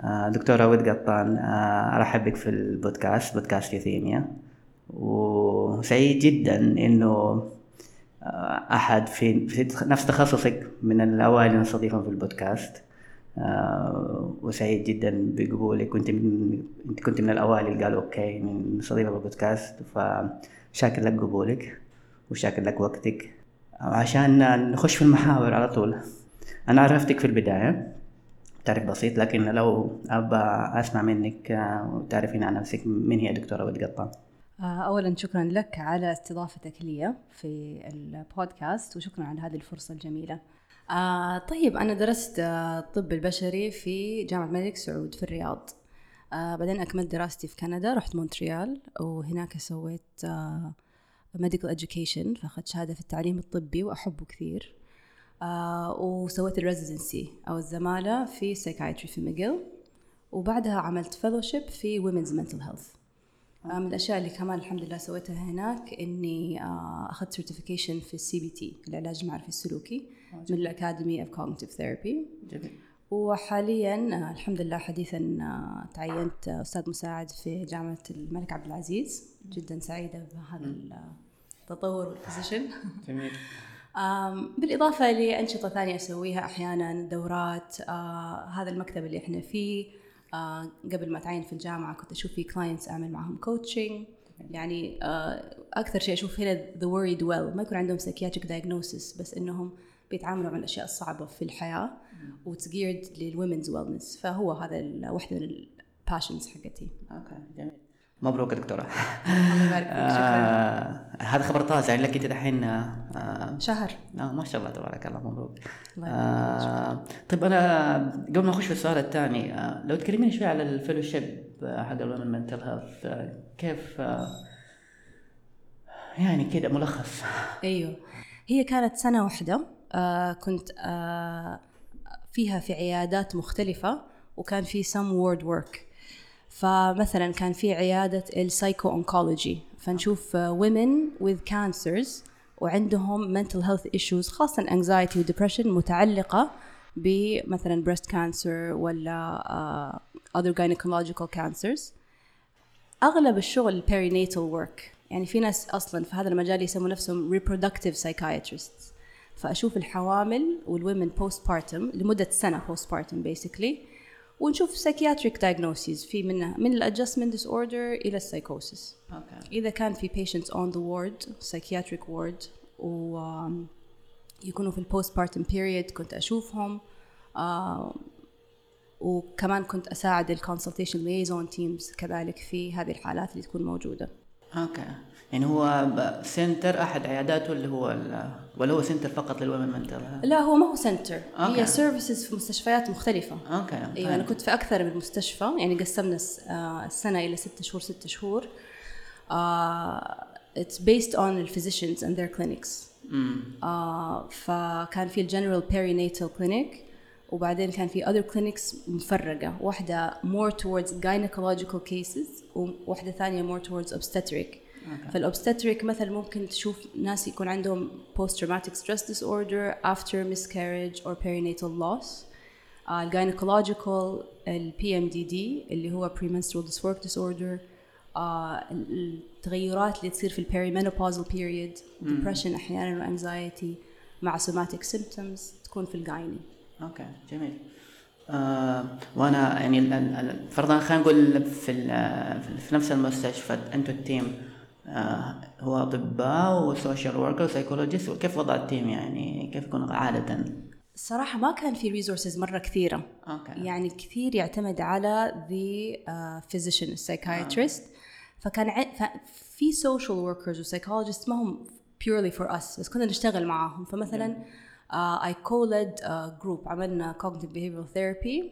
آه، دكتورة ود قطان آه، أرحب بك في البودكاست بودكاست يوثيميا وسعيد جدا إنه آه، أحد في, نفس تخصصك من الأوائل اللي نستضيفهم في البودكاست. وسعيد جدا بقبولك. كنت من كنت من الأوائل اللي قالوا okay نستضيفك في البودكاست فشاكر لك قبولك وشاكر لك وقتك. عشان نخش في المحاور على طول أنا عرفتك في البداية. تعرف بسيط لكن لو أبى أسمع منك آه، وتعرفين عن نفسك من هي دكتورة ود قطان آه، أولا شكرا لك على استضافتك لي في البودكاست وشكرا على هذه الفرصة الجميلة. آه طيب أنا درست الطب البشري في جامعة الملك سعود في الرياض. آه بعدين أكملت دراستي في كندا رحت مونتريال وهناك سويت آه medical education فأخذت شهادة في التعليم الطبي وأحبه كثير. آه وسويت ال residency أو الزمالة في psychiatry في ميجل وبعدها عملت fellowship في women's mental health من الأشياء اللي كمان الحمد لله سويتها هناك إني آه أخذت certification في ال CBT العلاج المعرفي السلوكي من ال Academy of Cognitive Therapy وحاليا آه الحمد لله حديثا آه تعينت أستاذ مساعد في جامعة الملك عبد العزيز. جدا سعيدة بهذا التطور وال position جميل. بالإضافة لأنشطة ثانية أسويها أحيانا دورات آه هذا المكتب اللي إحنا فيه. آه قبل ما أتعين في الجامعة كنت أشوف في clients أعمل معهم coaching يعني آه أكثر شيء أشوف هنا the worried well. ما يكون عندهم psychiatric diagnosis بس إنهم بيتعاملوا مع الأشياء الصعبة في الحياة وتس لل women's wellness فهو هذا واحدة من ال passions حقتي. okay جميل. مبروك دكتورة. الله يبارك فيك آه هذا خبر طازع يعني لك أنت دحين آه شهر. آه ما شاء الله تبارك الله مبروك. آه طيب أنا قبل ما أخش في السؤال الثاني آه لو تكلميني شوي على ال fellowship حق ال women mental health كيف يعني كذا ملخص؟ أيوه. هي كانت سنة واحدة آه كنت آه فيها في عيادات مختلفة وكان في some ward work. فمثلا كان في عيادة ال psycho-oncology فنشوف women with cancers وعندهم mental health issues خاصة anxiety و depression متعلقة بمثلا breast cancer ولا uh, other gynecological cancers أغلب الشغل perinatal work يعني في ناس أصلا في هذا المجال يسموا نفسهم reproductive psychiatrists فأشوف الحوامل وال women postpartum لمدة سنة postpartum basically ونشوف psychiatric diagnoses في منها من ال adjustment disorder إلى السايكوسيس okay. إذا كان في patients on the ward psychiatric ward و يكونوا في ال postpartum period كنت أشوفهم uh, وكمان كنت أساعد ال consultation liaison teams كذلك في هذه الحالات اللي تكون موجودة okay. يعني هو center أحد عياداته اللي هو ولا هو center فقط لل women mental لا هو ما هو center. okay. هي services في مستشفيات مختلفة. okay أيوه أنا كنت في أكثر من مستشفى. يعني قسمنا السنة إلى ست شهور ست شهور. it's based on ال physicians and their clinics فكان في ال general perinatal clinic وبعدين كان في other clinics مفرقة واحدة more towards gynecological cases وواحدة ثانية more towards obstetric فال obstetric مثلا ممكن تشوف ناس يكون عندهم post traumatic stress disorder after miscarriage or perinatal loss ال PMDD اللي هو premenstrual dysphoric disorder uh, التغيرات اللي تصير في ال perimenopausal period depression أحيانا و anxiety مع somatic symptoms تكون في ال gyne okay جميل. آه وأنا يعني فرضا خلينا نقول في في نفس المستشفى أنتم ال team آه، هو أطباء و social worker و psychologist وكيف وضع ال team يعني؟ كيف يكون عادة؟ الصراحة ما كان في resources مرة كثيرة. أوكي. يعني كثير يعتمد على the physician ال psychiatrist فكان ع... في social workers و psychologist ما هم purely for us بس كنا نشتغل معاهم. فمثلا اي called group عملنا cognitive behavioral therapy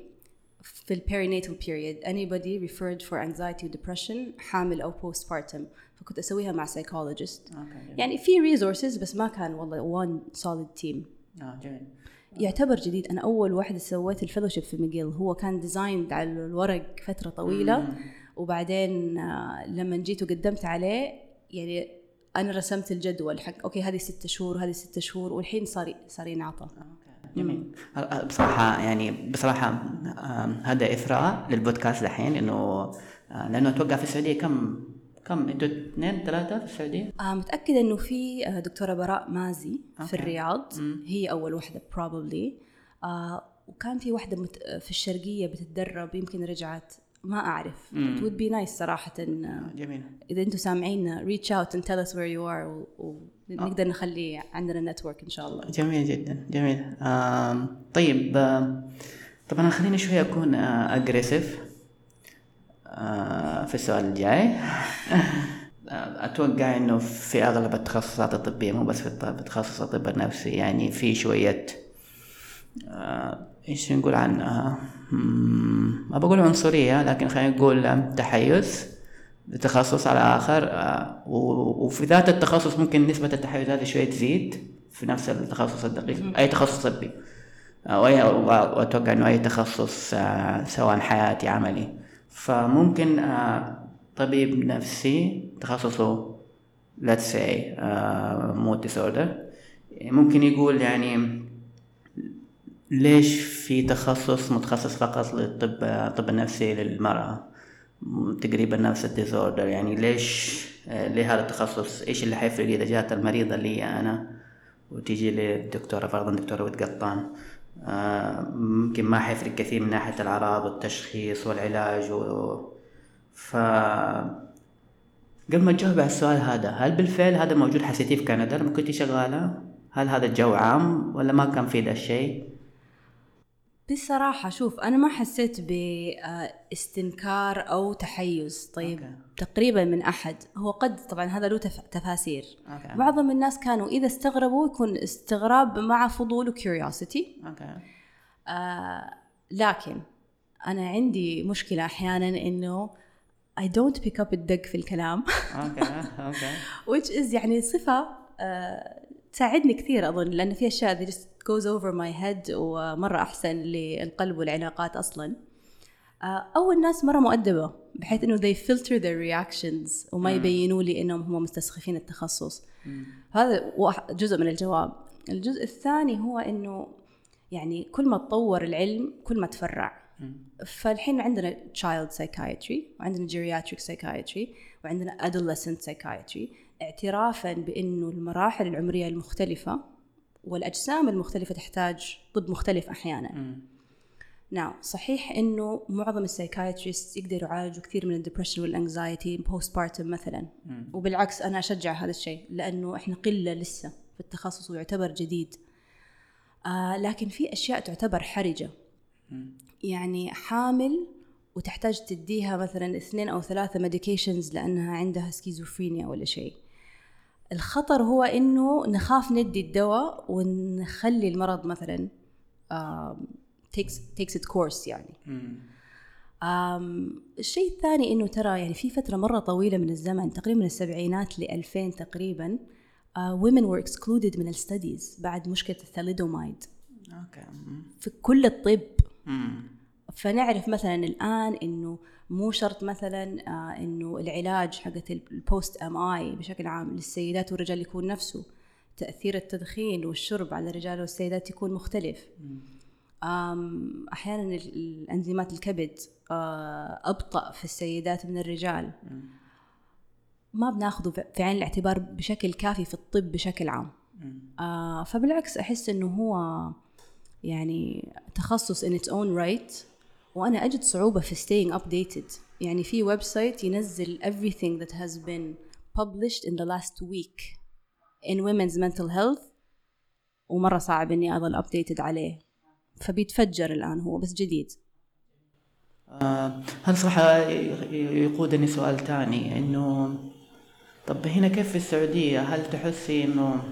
في ال perinatal period anybody referred for anxiety و depression حامل أو postpartum. فكنت أسويها مع psychologist يعني في resources بس ما كان والله one solid team جميل. يعتبر جديد. أنا أول واحدة سويت ال fellowship في ماكجيل. هو كان design على الورق فترة طويلة. مم. وبعدين آه، لما جيت وقدمت عليه يعني أنا رسمت الجدول حق okay هذه ست شهور وهذه ست شهور والحين صار صار ينعطى. جميل. بصراحة يعني بصراحة هذا إثراء للبودكاست دحين إنه آه، لأنه أتوقع في السعودية كم كم؟ أنتوا اثنين ثلاثة في السعودية؟ آه متأكدة إنه في آه، دكتورة براء مازي في okay. الرياض. هي أول واحدة probably. آه وكان في واحدة مت... في الشرقية بتتدرب يمكن رجعت ما أعرف. It would be nice صراحة. آه، جميل. إذا أنتم سامعين reach out and tell us where you are ونقدر نخلي عندنا network إن شاء الله. جميل جدا جميل. آم، طيب آم، طبعا خليني شوي أكون أجريسيف في السؤال الجاي. آه، أتوقع إنه في أغلب التخصصات الطبية مو بس في في تخصص الطب النفسي يعني في شوية آه، إيش نقول عنها مم، ما بقول عنصرية لكن خلينا نقول تحيز لتخصص على آخر آه، وفي ذات التخصص ممكن نسبة التحيز هذه شوية تزيد في نفس التخصص الدقيق أي تخصص طبي. آه، وأتوقع إنه أي تخصص آه، سواء حياتي عملي. فممكن آه، طبيب نفسي تخصصه let's say mood disorder ممكن يقول يعني ليش في تخصص متخصص فقط للطب الطب النفسي للمرأة تقريبا نفس الديسوردر يعني ليش آه، ليه هذا التخصص إيش اللي حيفرق إذا جات المريضة لي أنا وتيجي للدكتورة فرضا دكتورة ود قطان آه، ممكن ما حيفرق كثير من ناحية الأعراض والتشخيص والعلاج و... ف قبل ما تجاوب على السؤال هذا هل بالفعل هذا موجود حسيتيه في كندا لما كنت شغالة؟ هل هذا الجو عام ولا ما كان في ذا الشيء؟ بصراحة شوف أنا ما حسيت باستنكار أو تحيز. طيب okay. تقريبا من أحد. هو قد طبعا هذا له تف- تفاسير. okay. معظم الناس كانوا إذا استغربوا يكون استغراب مع فضول و curiosity. آه لكن أنا عندي مشكلة أحيانا إنه I don't pick up الدق في الكلام. okay okay. Which is يعني صفة آه تساعدني كثير أظن لأن في أشياء that just goes over my head ومرة أحسن للقلب والعلاقات أصلا. آه أو الناس مرة مؤدبة بحيث إنه they filter their reactions وما يبينوا لي إنهم هم مستسخفين التخصص. هذا جزء من الجواب. الجزء الثاني هو إنه يعني كل ما تطور العلم كل ما تفرع. فالحين عندنا child psychiatry وعندنا geriatric psychiatry وعندنا adolescent psychiatry. اعترافا بأنه المراحل العمرية المختلفة والأجسام المختلفة تحتاج طب مختلف أحيانا. نعم صحيح إنه معظم ال psychiatrist يقدروا يعالجوا كثير من ال depression وال anxiety postpartum مثلا وبالعكس أنا أشجع هذا الشيء لأنه إحنا قلة لسه في التخصص ويعتبر جديد. آه لكن في أشياء تعتبر حرجة. يعني حامل وتحتاج تديها مثلا اثنين أو ثلاثة medications لأنها عندها سكيزوفرينيا ولا شيء. الخطر هو إنه نخاف ندي الدواء ونخلي المرض مثلا takes takes its course يعني. الشيء الثاني إنه ترى يعني في فترة مرة طويلة من الزمن تقريبا من السبعينات ل 2000 تقريبا آه، women were excluded من ال studies بعد مشكلة الثاليدومايد. okay. في كل الطب. مم. فنعرف مثلا الآن إنه مو شرط مثلا آه إنه العلاج حقت ال post MI بشكل عام للسيدات والرجال يكون نفسه. تأثير التدخين والشرب على الرجال والسيدات يكون مختلف. أحيانا ال- الأنزيمات الكبد آه، أبطأ في السيدات من الرجال. ما بناخذه في- في عين الاعتبار بشكل كافي في الطب بشكل عام. آه فبالعكس أحس إنه هو يعني تخصص in its own right. وأنا أجد صعوبة في staying updated. يعني في website ينزل everything that has been published in the last week in women's mental health ومرة صعب إني أظل updated عليه. فبيتفجر الآن هو بس جديد. آه هذا صراحة يقودني سؤال تاني؟ إنه طب هنا كيف في السعودية؟ هل تحسي إنه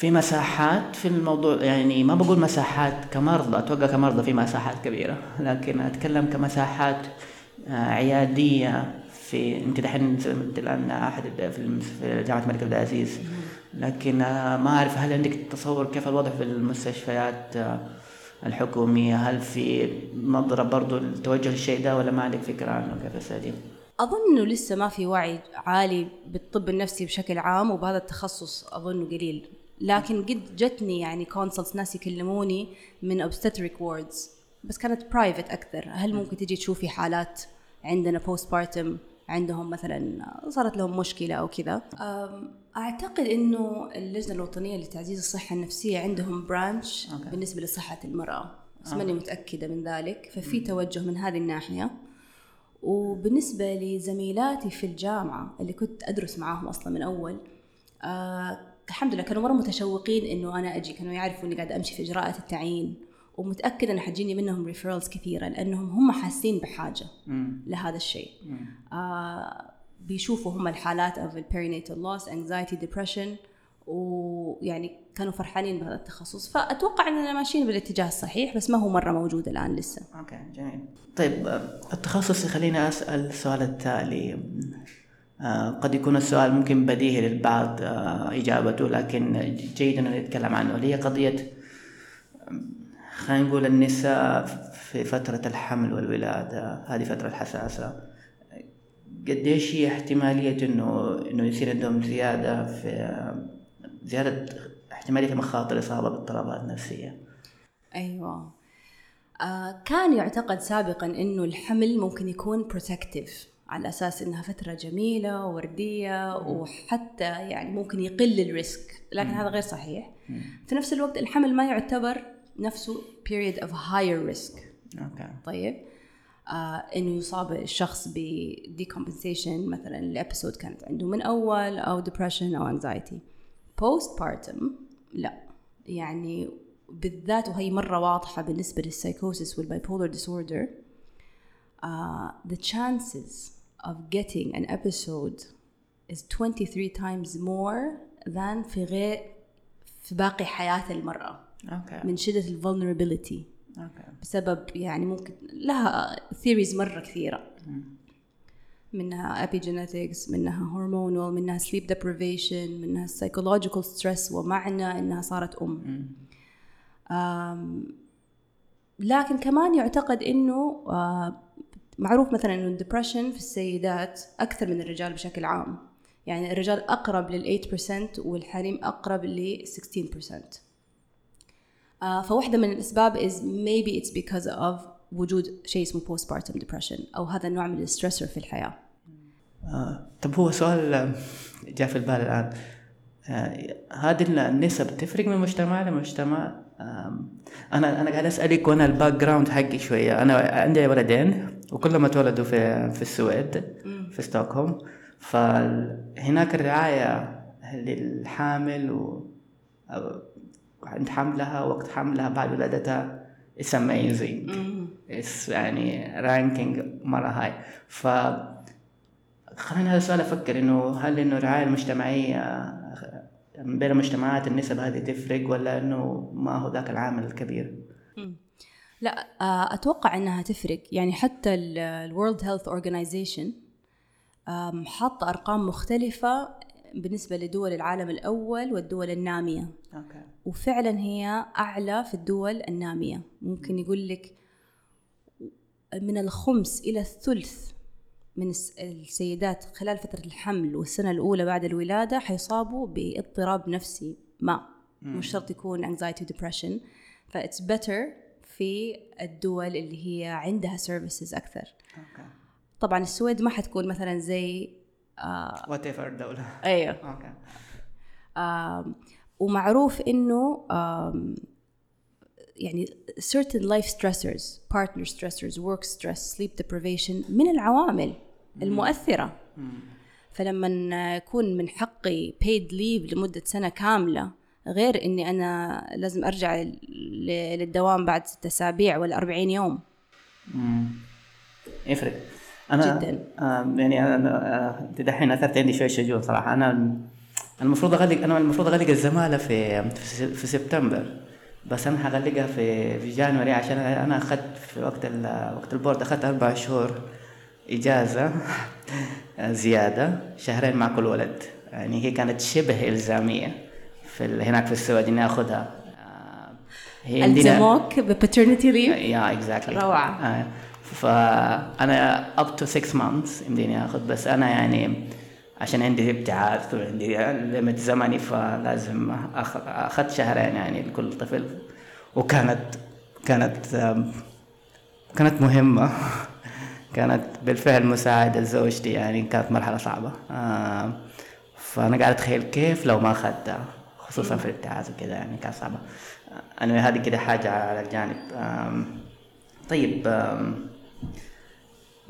في مساحات في الموضوع يعني ما بقول مساحات كمرضى أتوقع كمرضى في مساحات كبيرة لكن أتكلم كمساحات آه، عيادية في انت دحين الان أحد في جامعة الملك عبد العزيز. لكن آه، ما أعرف هل عندك تصور كيف الوضع في المستشفيات آه، الحكومية؟ هل في نظرة برضو التوجه للشيء ده ولا ما عندك فكرة عنه كيف السعودية؟ أظن إنه لسه ما في وعي عالي بالطب النفسي بشكل عام وبهذا التخصص أظنه قليل. لكن قد جتني يعني consults ناس يكلموني من obstetric wards بس كانت private أكثر. هل ممكن تجي تشوفي حالات عندنا postpartum عندهم مثلا صارت لهم مشكلة أو كذا؟ أعتقد إنه اللجنة الوطنية لتعزيز الصحة النفسية عندهم branch okay. بالنسبة لصحة المرأة. بس ماني متأكدة من ذلك. ففي توجه من هذه الناحية. وبالنسبة لزميلاتي في الجامعة اللي كنت أدرس معاهم أصلا من أول آه الحمد لله كانوا مرة متشوقين إنه أنا أجي. كانوا يعرفوا إني قاعدة أمشي في إجراءات التعيين ومتأكدة إن حتجيني منهم referrals كثيرة لأنهم هم حاسين بحاجة مم. لهذا الشيء. مم. آه بيشوفوا هم الحالات of perinatal loss anxiety depression ويعني كانوا فرحانين بهذا التخصص. فأتوقع إننا ماشيين بالاتجاه الصحيح بس ما هو مرة موجود الآن لسه. okay جميل. طيب آه، التخصص يخليني أسأل السؤال التالي. قد يكون السؤال ممكن بديهي للبعض آه، إجابته لكن جيد ان نتكلم عنه. اللي هي قضية آم، خلينا نقول النساء في فترة الحمل والولادة. هذه فترة حساسة قديش هي احتمالية إنه إنه يصير عندهم زيادة في زيادة احتمالية مخاطر الإصابة باضطرابات نفسية؟ أيوه. آه كان يعتقد سابقا إنه الحمل ممكن يكون protective على أساس إنها فترة جميلة ووردية وحتى يعني ممكن يقل ال risk لكن هذا غير صحيح. في نفس الوقت الحمل ما يعتبر نفسه period of higher risk. أوكي. طيب. آه إنه يصاب الشخص ب decompensation مثلا ال episode كانت عنده من أول أو depression أو anxiety. Postpartum لا. يعني بالذات وهي مرة واضحة بالنسبة لل psychosis وال bipolar disorder uh, the chances of getting an episode is 23 times more than في غير في باقي حياة المرأة. أوكي من شدة ال vulnerability أوكي بسبب يعني ممكن لها theories مرة كثيرة. منها epigenetics منها hormonal منها sleep deprivation منها psychological stress ومعنى إنها صارت أم. آم، لكن كمان يعتقد إنه آه، معروف مثلا إنه الدبرشن في السيدات أكثر من الرجال بشكل عام. يعني الرجال أقرب لل 8% والحريم أقرب ل 16% آه، فواحدة من الأسباب is maybe it's because of وجود شيء اسمه postpartum depression أو هذا النوع من الستريسور في الحياة. آه، طب هو سؤال آه، جاء في البال الآن. آه، هذه النسب تفرق من مجتمع لمجتمع آم، أنا أنا قاعد أسألك وأنا ال background حقي شوية. أنا عندي ولدين. وكلهم اتولدوا في في السويد في ستوكهولم. فهناك الرعاية للحامل و عند حملها وقت حملها بعد ولادتها it's amazing. it's يعني ranking مرة high ف خلينا هذا السؤال أفكر إنه هل إنه الرعاية المجتمعية من بين المجتمعات النسب هذه تفرق ولا إنه ما هو ذاك العامل الكبير؟ لا آه، أتوقع أنها تفرق. يعني حتى ال World Health Organization آم، حاطة أرقام مختلفة بالنسبة لدول العالم الأول والدول النامية. أوكي. وفعلا هي أعلى في الدول النامية. ممكن يقول لك من الخمس إلى الثلث من الس- السيدات خلال فترة الحمل والسنة الأولى بعد الولادة حيصابوا باضطراب نفسي ما. مش شرط يكون anxiety depression. ف it's better في الدول اللي هي عندها services أكثر. أوكي. طبعا السويد ما حتكون مثلا زي آه وات ايفر دولة. أيوه. أوكي. ومعروف إنه يعني certain life stressors partner stressors work stress sleep deprivation من العوامل المؤثرة. فلما يكون من حقي paid leave لمدة سنة كاملة غير إني أنا لازم أرجع للدوام بعد ستة أسابيع ولا 40 يوم. مم. يفرق. أنا جداً. آه يعني أنا آه، أنت دحين أثرت عندي شوي شجون صراحة. أنا المفروض أغلق أنا المفروض أغلق الزمالة في في سبتمبر. بس أنا حغلقها في في جانوري عشان أنا أخذت في وقت وقت ال board أخذت أربع شهور إجازة زيادة شهرين مع كل ولد. يعني هي كانت شبه إلزامية. في هناك في السعوديه إني آخذها. آه، هي الزموك ب paternity leave يا exactly روعة. فانا up to 6 months يمديني آخذ بس أنا يعني عشان عندي ابتعاث وعندي limit زمني فلازم أخذت شهرين يعني لكل طفل. وكانت كانت كانت مهمة. كانت بالفعل مساعدة زوجتي يعني كانت مرحلة صعبة. فأنا قاعد أتخيل كيف لو ما أخذتها. خصوصا في الابتعاث وكذا يعني كانت صعبة أنا هذه كده حاجة على الجانب. طيب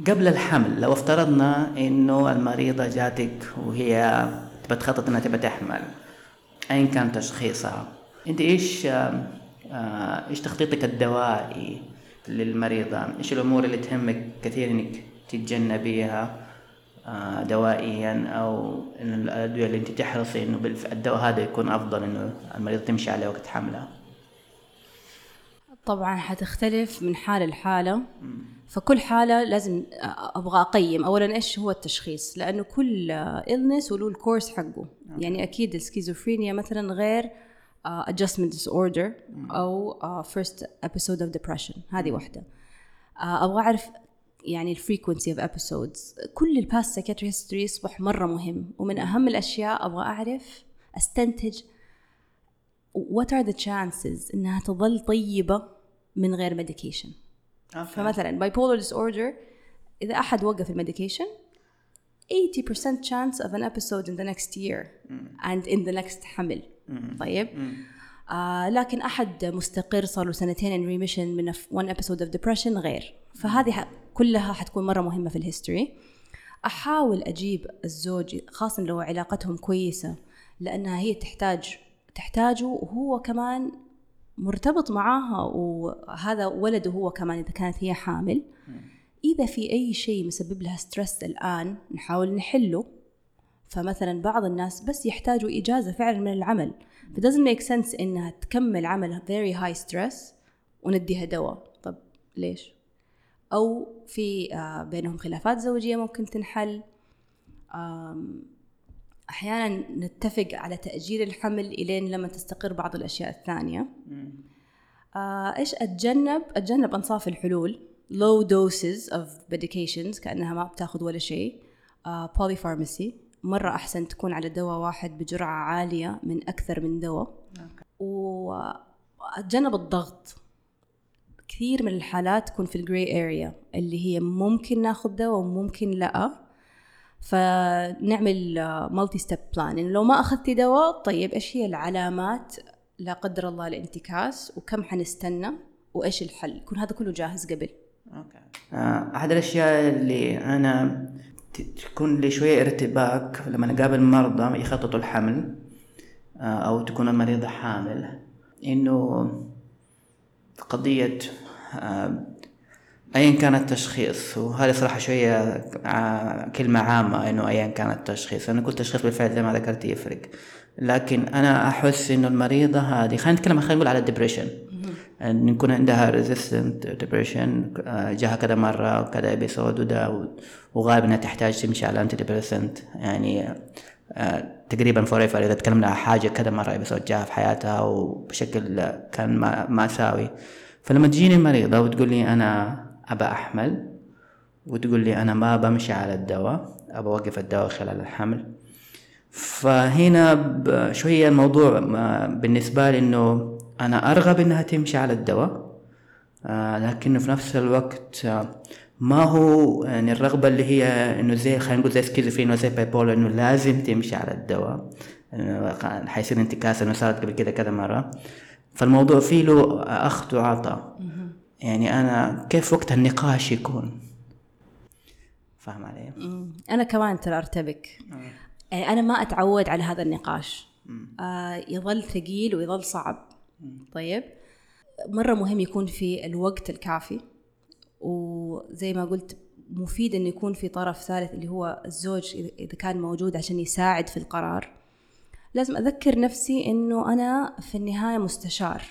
قبل الحمل لو افترضنا إنه المريضة جاتك وهي بتخطط إنها تبى تحمل ايا كان تشخيصها؟ أنت إيش آه، إيش تخطيطك الدوائي للمريضة؟ إيش الأمور اللي تهمك كثير إنك تتجنبيها؟ دوائيا أو إن الأدوية اللي أنت تحرصي إنه الدواء هذا يكون أفضل إنه المريضة تمشي عليه وقت حملها طبعا حتختلف من حالة لحالة. فكل حالة لازم أبغى أقيم. أولا إيش هو التشخيص؟ لأنه كل illness وله الكورس حقه. يعني أكيد السكيزوفرينيا مثلا غير uh, adjustment disorder أو uh, first episode of depression. هذه واحدة. uh, أبغى أعرف يعني ال frequency of episodes كل ال past psychiatric history يصبح مرة مهم. ومن أهم الأشياء أبغى أعرف أستنتج what are the chances إنها تظل طيبة من غير medication فمثلا bipolar disorder إذا أحد وقف ال medication 80% chance of an episode in the next year mm. and in the next حمل. mm. طيب؟ mm. Uh, لكن أحد مستقر صار له سنتين ان remission من one episode of depression غير. فهذه كلها حتكون مرة مهمة في الهيستوري أحاول أجيب الزوج خاصة لو علاقتهم كويسة لأنها هي تحتاج تحتاجه وهو كمان مرتبط معاها وهذا ولده هو كمان إذا كانت هي حامل. إذا في أي شيء مسبب لها ستريس الآن نحاول نحله. فمثلا بعض الناس بس يحتاجوا إجازة فعلا من العمل. ف doesn't make sense إنها تكمل عمل very high stress ونديها دواء. طب ليش؟ أو في آه، بينهم خلافات زوجية ممكن تنحل. أحيانا نتفق على تأجيل الحمل إلين لما تستقر بعض الأشياء الثانية. آه، إيش أتجنب؟ أتجنب أنصاف الحلول. Low doses of medications كأنها ما بتاخذ ولا شيء. آه، polypharmacy. مرة أحسن تكون على دواء واحد بجرعة عالية من أكثر من دواء. وأتجنب الضغط. كثير من الحالات تكون في ال gray area اللي هي ممكن ناخذ دواء وممكن لا. فنعمل multi-step plan لو ما اخذتي دواء طيب إيش هي العلامات؟ لا قدر الله الانتكاس وكم حنستنى؟ وإيش الحل؟ يكون هذا كله جاهز قبل. آه، أحد الأشياء اللي أنا ت- تكون لي شوية ارتباك لما أقابل مرضى يخططوا الحمل آه، أو تكون المريضة حامل. إنه قضية آه، أيا كان التشخيص وهذه صراحة شوية آه، كلمة عامة إنه أيا كان التشخيص. أنا قلت تشخيص بالفعل زي ما ذكرت يفرق. لكن أنا أحس إنه المريضة هذه خلينا نتكلم خلينا نقول على ال depression إن يكون عندها resistant depression جاها كذا مرة وكذا episode وده وغالبا تحتاج تمشي على antidepressant يعني آه، تقريبا forever إذا تكلمنا عن حاجة كذا مرة episode جاها في حياتها وبشكل كان ما مأساوي فلما تجيني مريضه وتقول لي أنا ابى أحمل وتقول لي أنا ما بمشي على الدواء ابى أوقف الدواء خلال الحمل. فهنا شوية الموضوع ما- بالنسبة لي إنه أنا أرغب إنها تمشي على الدواء آه لكنه في نفس الوقت آه ما هو يعني الرغبة اللي هي إنه زي خلينا نقول زي سكيزوفرينيا وزي بايبولا إنه لازم تمشي على الدواء. حيصير انتكاسة إنه صارت قبل كده كذا مرة. فالموضوع فيه له أخذ وعطاء يعني أنا كيف وقت النقاش يكون؟ فاهم علي؟ أنا كمان ترى أرتبك. يعني أنا ما أتعود على هذا النقاش. آه يظل ثقيل ويظل صعب. طيب. مرة مهم يكون في الوقت الكافي. وزي ما قلت مفيد انه يكون في طرف ثالث اللي هو الزوج إذا- إذا كان موجود عشان يساعد في القرار. لازم أذكر نفسي إنه أنا في النهاية مستشار.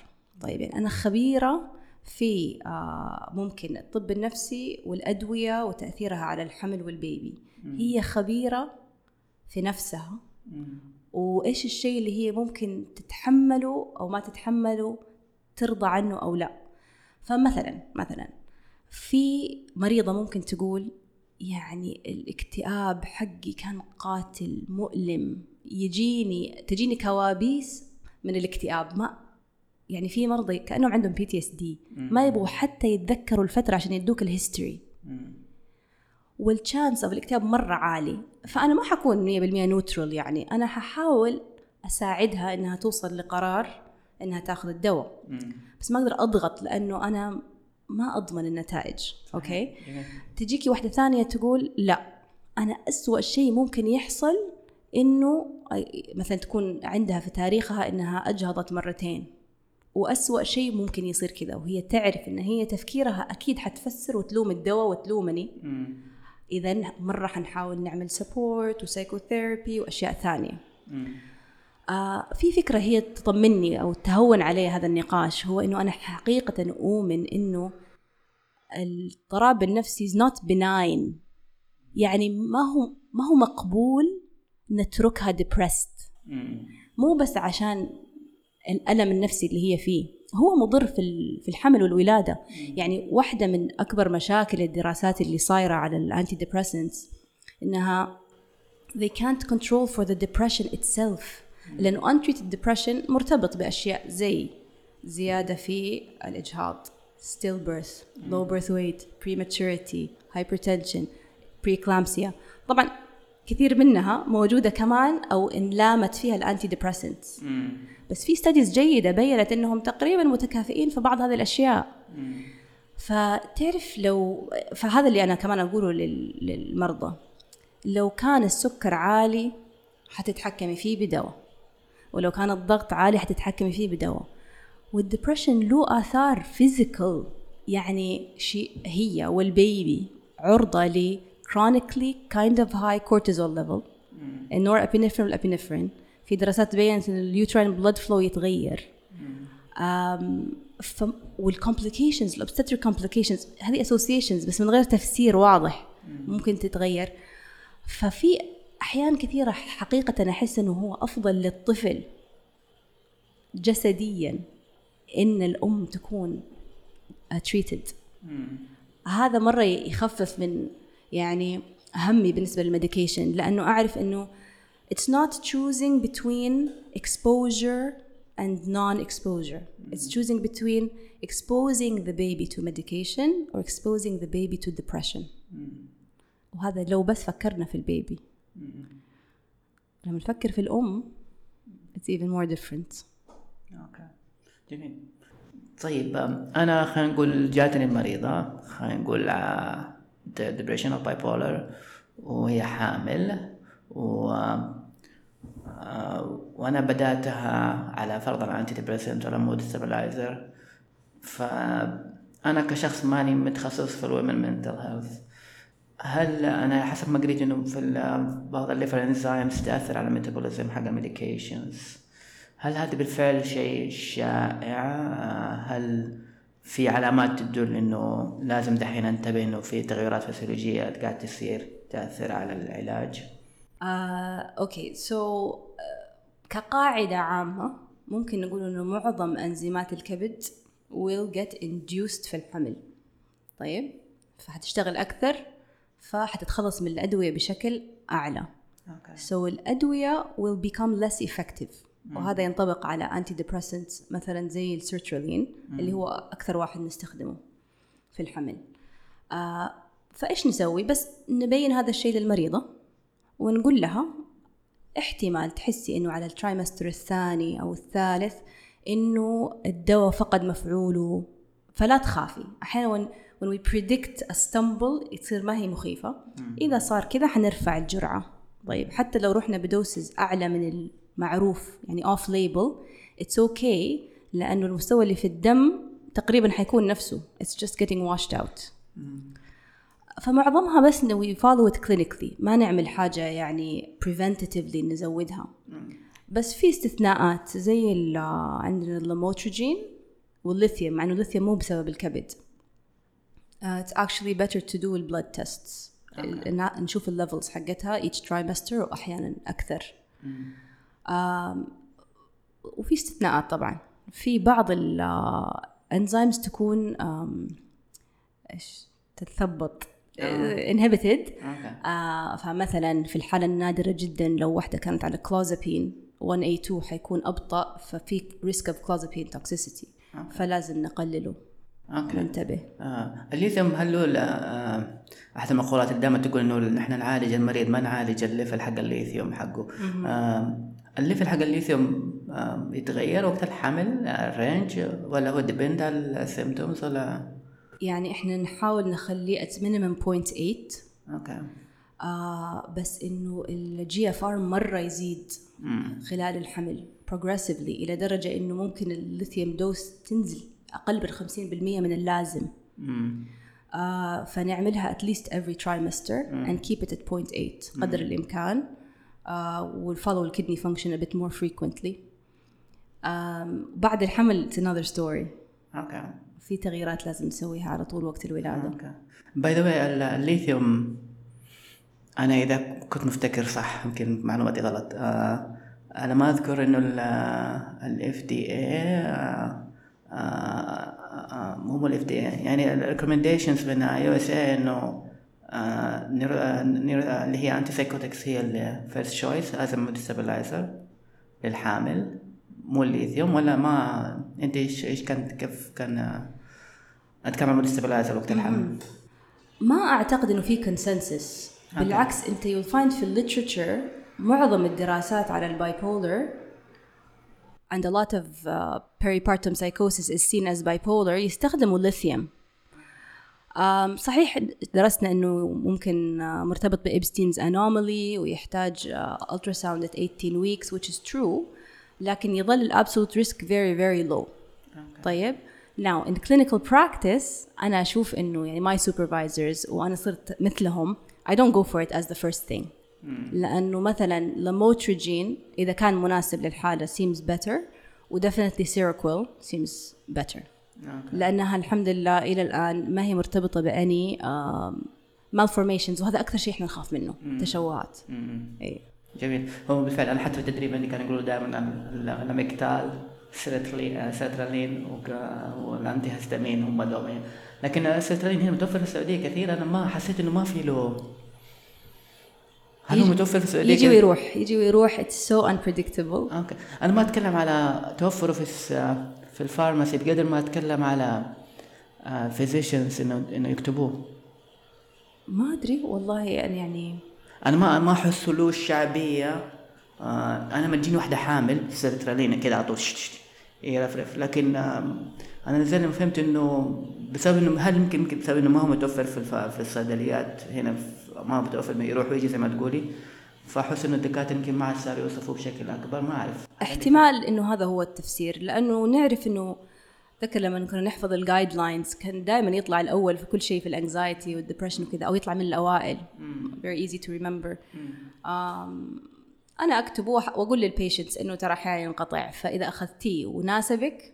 طيب يعني أنا خبيرة في آه، ممكن الطب النفسي والأدوية وتأثيرها على الحمل وال baby. هي خبيرة في نفسها. وإيش الشيء اللي هي ممكن تتحمله أو ما تتحمله ترضى عنه أو لا؟ فمثلا مثلا في مريضة ممكن تقول يعني الاكتئاب حقي كان قاتل مؤلم يجيني تجيني كوابيس من الاكتئاب. ما يعني في مرضى كأنهم عندهم PTSD ما يبغوا حتى يتذكروا الفترة عشان يدوك ال history وال chance of الاكتئاب مرة عالي. فأنا ما حكون 100% neutral يعني. أنا ححاول أساعدها إنها توصل لقرار إنها تاخذ الدواء. بس ما أقدر أضغط لأنه أنا ما أضمن النتائج أوكي؟ تجيكي واحدة ثانية تقول لا أنا أسوأ شيء ممكن يحصل إنه مثلا تكون عندها في تاريخها إنها أجهضت مرتين وأسوأ شيء ممكن يصير كذا وهي تعرف إن هي تفكيرها أكيد حتفسر وتلوم الدواء وتلومني. اذا مرة حنحاول نعمل support و psychotherapy وأشياء ثانية. آه في فكرة هي تطمني أو تهون علي هذا النقاش هو إنه أنا حقيقة أؤمن إنه الاضطراب النفسي is not benign. يعني ما هو ما هو مقبول نتركها depressed. مو بس عشان الألم النفسي اللي هي فيه هو مضر في في الحمل والولادة. يعني واحدة من أكبر مشاكل الدراسات اللي صايرة على الأنتي ديبريسنتس إنها they can't control for the depression itself. لأنه untreated depression مرتبط بأشياء زي زيادة في الإجهاض stillbirth low birth weight prematurity hypertension preeclampsia. طبعا كثير منها موجودة كمان أو انلامت فيها ال antidepressants بس في studies جيدة بينت أنهم تقريبا متكافئين في بعض هذه الأشياء. فتعرف لو فهذا اللي أنا كمان أقوله للمرضى. لو كان السكر عالي حتتحكمي فيه بدواء. ولو كان الضغط عالي حتتحكمي فيه بدواء. وال depression له آثار physical يعني شيء هي وال baby عرضة ل chronically kind of high cortisol level ال norepinephrine وال epinephrine في دراسات بينت إن ال uterine blood flow يتغير. ف... وال complications ال obstetric complications هذه اسوسيشنز بس من غير تفسير واضح ممكن تتغير. ففي أحيان كثيرة حقيقة أحس إنه هو أفضل للطفل جسديا إن الأم تكون treated هذا مرة يخفف من يعني همي بالنسبة لل medication لأنه أعرف إنه it's not choosing between exposure and non-exposure. it's choosing between exposing the baby to medication or exposing the baby to depression. وهذا لو بس فكرنا في ال baby. لما نفكر في الأم it's even more different. okay جميل. طيب أنا خلينا نقول جاتني المريضة خلينا نقول depression أو bipolar وهي حامل و وأنا بدأتها على فرضا antidepressant ولا mood stabilizer فأنا كشخص ماني متخصص في ال women mental health هل أنا حسب ما قريت إنه في بعض ال liver enzymes تأثر على ال metabolism حق ال medications هل هذا بالفعل شيء شائع؟ هل في علامات تدل إنه لازم دحين أنتبه إنه في تغيرات فسيولوجيه قاعد تصير تأثر على العلاج؟ آه، okay. So so, uh, كقاعدة عامة ممكن نقول إنه معظم أنزيمات الكبد will get induced في الحمل. طيب؟ فحتشتغل أكثر فحتتخلص من الأدوية بشكل أعلى. okay. So الأدوية will become less effective. وهذا ينطبق على antidepressants مثلا زي السيرترالين اللي هو أكثر واحد نستخدمه في الحمل. آه فإيش نسوي؟ بس نبين هذا الشيء للمريضة ونقول لها احتمال تحسي إنه على ال trimester الثاني أو الثالث إنه الدواء فقد مفعوله فلا تخافي. أحيانا when we predict a stumble تصير ما هي مخيفة. إذا صار كذا حنرفع الجرعة. طيب حتى لو رحنا بدوسز أعلى من المعروف يعني off label it's okay لأنه المستوى اللي في الدم تقريبا حيكون نفسه. It's just getting washed out. فمعظمها بس we follow it clinically. ما نعمل حاجة يعني preventatively نزودها. بس في استثناءات زي عندنا اللاموتروجين والليثيوم مع إنه الليثيوم مو بسبب الكبد. Uh, it's actually better to do ال blood test نشوف ال levels حقتها each trimester وأحيانا أكثر. um, وفي استثناءات طبعا. في بعض ال enzymes تكون um, إيش؟ تتثبط inhibited okay. آه فمثلا في الحالة النادرة جدا لو واحدة كانت على كلوزابين 1A2 حيكون أبطأ ففي risk of clozapine toxicity فلازم نقلله. okay ننتبه آه. الليثيوم هل هو آه. احد المقولات اللي دائما تقول إنه نحن نعالج المريض ما نعالج ال level حق الليثيوم حقه آه. ال level حق الليثيوم آه. يتغير وقت الحمل ال range ولا هو depend على ال symptoms ولا يعني إحنا نحاول نخليه at minimum 0.8 okay آه بس إنه ال GFR مرة يزيد مم. خلال الحمل progressively إلى درجة إنه ممكن الليثيوم dose تنزل أقل من 50% من اللازم. مم. آه فنعملها at least every trimester and keep it at 0.8 قدر الإمكان. آه وال follow ال kidney function a bit more frequently. آم، بعد الحمل it's another story. okay. في تغييرات لازم نسويها على طول وقت الولادة. okay. By the way الليثيوم أنا إذا كنت مفتكر صح يمكن معلوماتي غلط. آه أنا ما أذكر إنه ال FDA مو ال FDA يعني ال recommendations من اي أو USA إنه آه، آه، آه، اللي هي antipsychotics هي ال first choice as mood stabilizer للحامل مو الليثيوم ولا ما أنت إيش إيش كان كيف كان كان mood stabilizer وقت الحمل ما أعتقد إنه في consensus بالعكس أنت you find في ال literature معظم الدراسات على ال bipolar and a lot of uh, peripartum psychosis is seen as bipolar يستخدموا الليثيوم um, صحيح درسنا انه ممكن uh, مرتبط بإبستينز anomaly ويحتاج uh, ultrasound at 18 weeks which is true لكن يظل الابسولوت ريسك very very low طيب now in clinical practice انا اشوف انه يعني my supervisors وانا صرت مثلهم I don't go for it as the first thing لأنه مثلا لاموتريجين إذا كان مناسب للحالة seems better و definitely Seroquel seems better. لأنها الحمد لله إلى الآن ما هي مرتبطة بأني malformations وهذا أكثر شيء إحنا نخاف منه تشوهات. إي. جميل. هو بالفعل أنا حتى في التدريب عندي كانوا يقولوا دائما الاميكتال سيرترلين سيرترلين والانتي هستامين هم دومين. لكن السيرترلين هنا متوفر في السعودية كثير أنا ما حسيت إنه ما في له هل هو متوفر في السعودية يجي؟ ويروح يجي ويروح. It's so unpredictable. أوكي. أنا ما أتكلم على توفره في في الفارماسي بقدر ما أتكلم على فيزيشنز انه إنه يكتبوه. ما أدري والله يعني يعني أنا ما ما أحس له الشعبيه آه أنا لما تجيني واحدة حامل سيرترالين كده على طول. يرفرف لكن آم، أنا نزلت لما فهمت إنه بسبب إنه هل يمكن يمكن بسبب إنه ما هو متوفر في في الصيدليات هنا ما هو متوفر يروح ويجي زي ما تقولي فاحس انه الدكاترة يمكن ما عاد صاروا يوصفوه بشكل أكبر ما أعرف. احتمال إنه هذا هو التفسير لأنه نعرف إنه ذكر لما كنا نحفظ ال guidelines كان دائما يطلع الأول في كل شيء في ال anxiety وال depression وكذا أو يطلع من الأوائل. easy to remember. um, أنا اكتبه وأقول لل patients إنه ترى أحيانا ينقطع فإذا أخذتيه وناسبك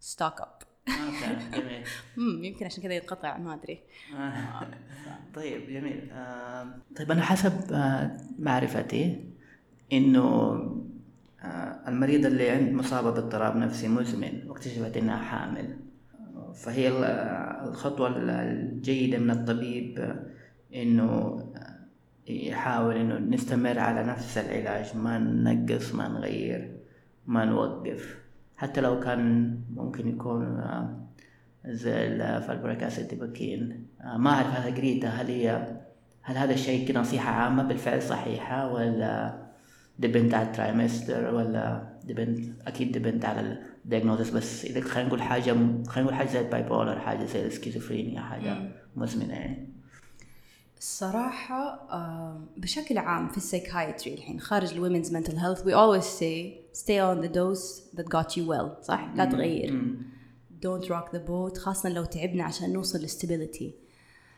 stock up جميل. مم، يمكن عشان كذا ينقطع ما أدري. آه، طيب جميل. آه، طيب أنا حسب آه، معرفتي إنه آه، المريضة اللي عند مصابة باضطراب نفسي مزمن واكتشفت إنها حامل. فهي ال- الخطوة الجيدة من الطبيب آه، إنه آه، يحاول إنه نستمر على نفس العلاج ما ننقص ما نغير ما نوقف. حتى لو كان ممكن يكون آه، زي ال valproic acid ديباكين آه، ما أعرف هذا قريته هل هي هل هذا الشيء كنصيحة عامة بالفعل صحيحة ولا depend على ال trimester ولا depend أكيد depend على ال diagnosis بس إذا خلينا نقول حاجة خلينا نقول حاجة زي ال bipolar حاجة زي السكيزوفرينيا حاجة مزمنة يعني. الصراحة بشكل عام في ال psychiatry الحين خارج ال women's mental health we always say stay on the dose that got you well صح؟ لا تغير. don't rock the boat خاصة لو تعبنا عشان نوصل ل stability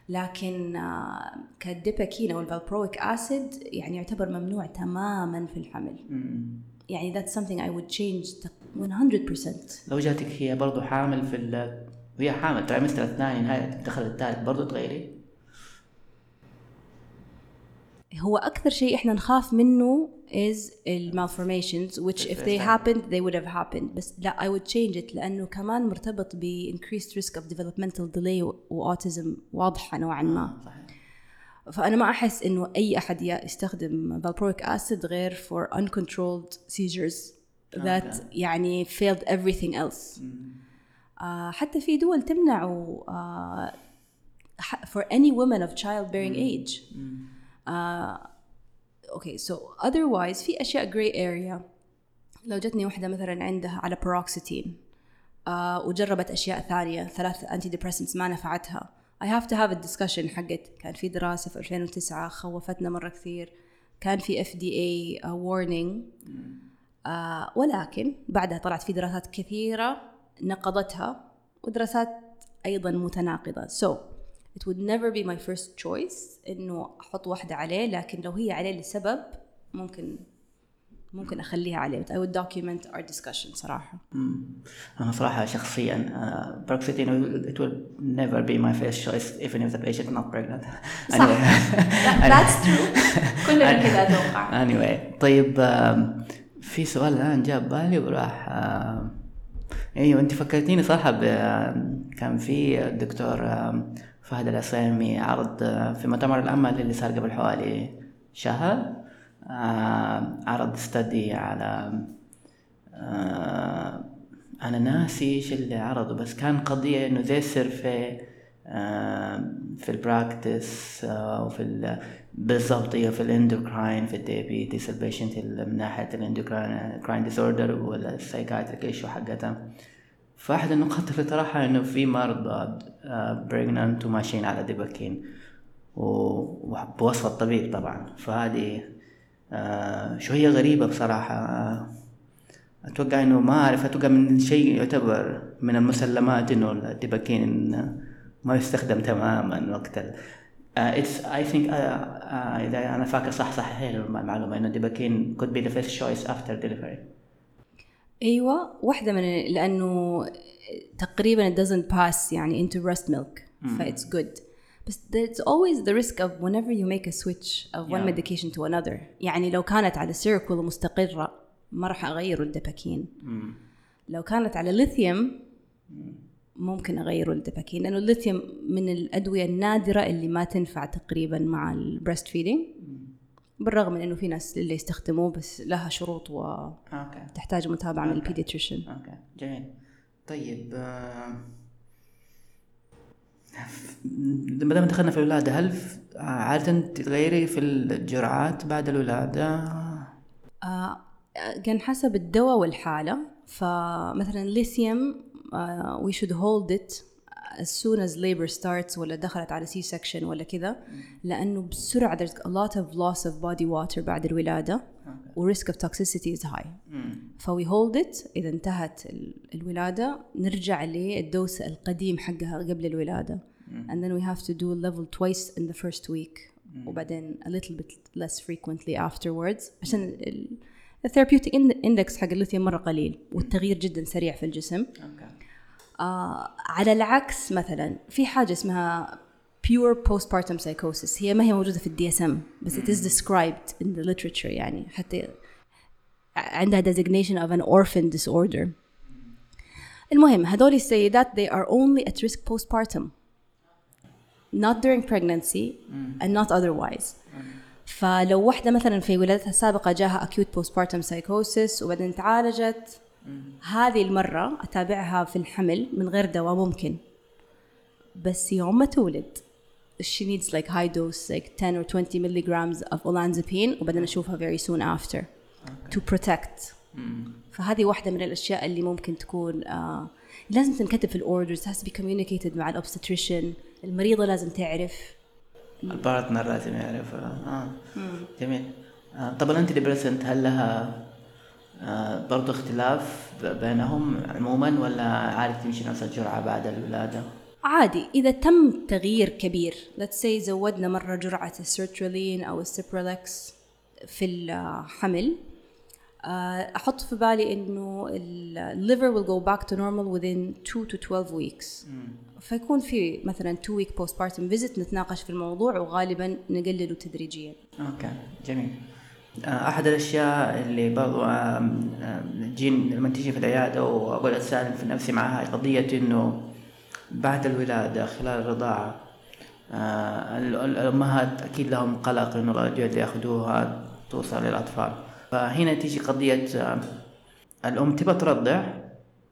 لكن كالديباكين أو ال valproic acid يعني يعتبر ممنوع تماما في الحمل. يعني that's something I would change تق- 100% لو جاتك هي برضو حامل في ال وهي حامل ترايمستر الثاني نهاية الدخل الثالث برضو تغيري؟ هو أكثر شيء إحنا نخاف منه is malformations which if they happened they would have happened بس لا I would change it لأنه كمان مرتبط ب increased risk of developmental delay و autism واضحة نوعا ما صحيح فانا ما احس انه اي احد يستخدم valproic acid غير for uncontrolled seizures that Okay. يعني failed everything else آه حتى في دول تمنع آه ح- for any woman of childbearing age آه okay so otherwise في أشياء gray area. لو جتني واحدة مثلا عندها على paroxetine آه وجربت أشياء ثانية ثلاث antidepressants ما نفعتها. I have to have a discussion حقت. كان في دراسة في 2009 خوفتنا مرة كثير. كان في FDA uh, warning. آه ولكن بعدها طلعت في دراسات كثيرة نقضتها ودراسات أيضا متناقضة. So it would never be my first choice إنه أحط واحدة عليه لكن لو هي عليه لسبب ممكن ممكن أخليها عليه but I would document our discussion صراحة مم. أنا صراحة شخصيا uh, paroxetine it will never be my first choice even if the patient not pregnant. صح. That- that's true كلنا كذا أتوقع anyway طيب آم، في سؤال الآن جاء ببالي وراح آم، أيوه أنت فكرتيني صراحة ب آم، كان في الدكتور فهد العصيمي عرض آه، في مؤتمر الأمل اللي صار قبل حوالي شهر. آم، عرض ستدي على آه، أنا ناسي إيش اللي عرضه بس كان قضية إنه زي السيرفي آه، في ال practice آه، وفي ال- بالضبط هي في ال endocrine في ال diabetes ال patient من ناحية ال endocrine disorder وال psychiatric issue حقتها. فاحد النقاط اللي طرحها انه في مرضى pregnant وماشيين على ديباكين و- وبوصف الطبيب طبعا. فهذه آه، شوية غريبة بصراحة. آه، أتوقع إنه ما أعرف أتوقع من شيء يعتبر من المسلمات إنه الديباكين ما يستخدم تماما وقت ال. think uh, uh, إذا أنا فاكر صح صح هي المعلومة إنه الديباكين could be the first choice after delivery. أيوه واحدة من لأنه تقريبا it doesn't pass يعني into breast milk ف it's good. بس there's always the risk of whenever you make a switch of one Yeah. medication to another. يعني لو كانت على سيركول مستقرة ما راح أغيره الدباكين. لو كانت على ليثيوم ممكن أغيره الديباكين لأنه الليثيوم من الأدوية النادرة اللي ما تنفع تقريبا مع ال breastfeeding بالرغم من إنه في ناس اللي يستخدموه بس لها شروط وتحتاج okay. متابعة من okay. ال pediatrician okay. جميل. طيب آه، ما دام دخلنا في الولادة هل آه، عادة تغيري في الجرعات بعد الولادة؟ آه كان حسب الدواء والحالة. فمثلا lithium we should hold it as soon as labor starts ولا دخلت على C-section ولا كذا لأنه بسرعة there's a lot of loss of body water بعد الولادة و risk of toxicity is high. ف we hold it إذا انتهت ال- الولادة نرجع لل dose القديم حقها قبل الولادة. And then we have to do level twice in the first week وبعدين a little bit less frequently afterwards. عشان ال- ال therapeutic index حق الليثيوم مرة قليل والتغيير جدا سريع في الجسم. okay آه على العكس مثلا في حاجة اسمها pure postpartum psychosis هي ما هي موجودة في ال DSM بس it is described in the literature يعني حتى عندها designation of an orphan disorder المهم هذول السيدات they are only at risk postpartum not during pregnancy and not otherwise فلو واحدة مثلا في ولادتها السابقة جاها acute postpartum psychosis وبعدين تعالجت هذه المرة أتابعها في الحمل من غير دواء ممكن. بس يوم ما تولد she needs like high dose like 10 or 20 milligrams of olanzapine وبعدين أشوفها very soon after to protect. فهذه واحدة من الأشياء اللي ممكن تكون آه لازم تنكتب في ال orders has to be communicated مع ال obstetrician المريضة لازم تعرف. ال partner لازم يعرف آه. جميل. آه طب ال antidepressant هل لها آه برضو اختلاف بينهم عموما ولا عادي تمشي نفس الجرعة بعد الولادة؟ عادي إذا تم تغيير كبير let's say زودنا مرة جرعة السيرترولين أو السيبرالكس في الحمل آه، أحط في بالي إنه ال liver will go back to normal within 2 to 12 weeks. فيكون في مثلا 2 week postpartum visit نتناقش في الموضوع وغالبا نقلله تدريجيا. okay جميل. أحد الأشياء اللي برضو جين لما تيجي في العيادة واقول أتساءل في نفسي معها قضية إنه بعد الولادة خلال الرضاعه آه، ال- ال- الأمهات أكيد لهم قلق إنه الأدوية اللي يأخذوها توصل للأطفال. فهنا تيجي قضية آه، الأم تبى ترضع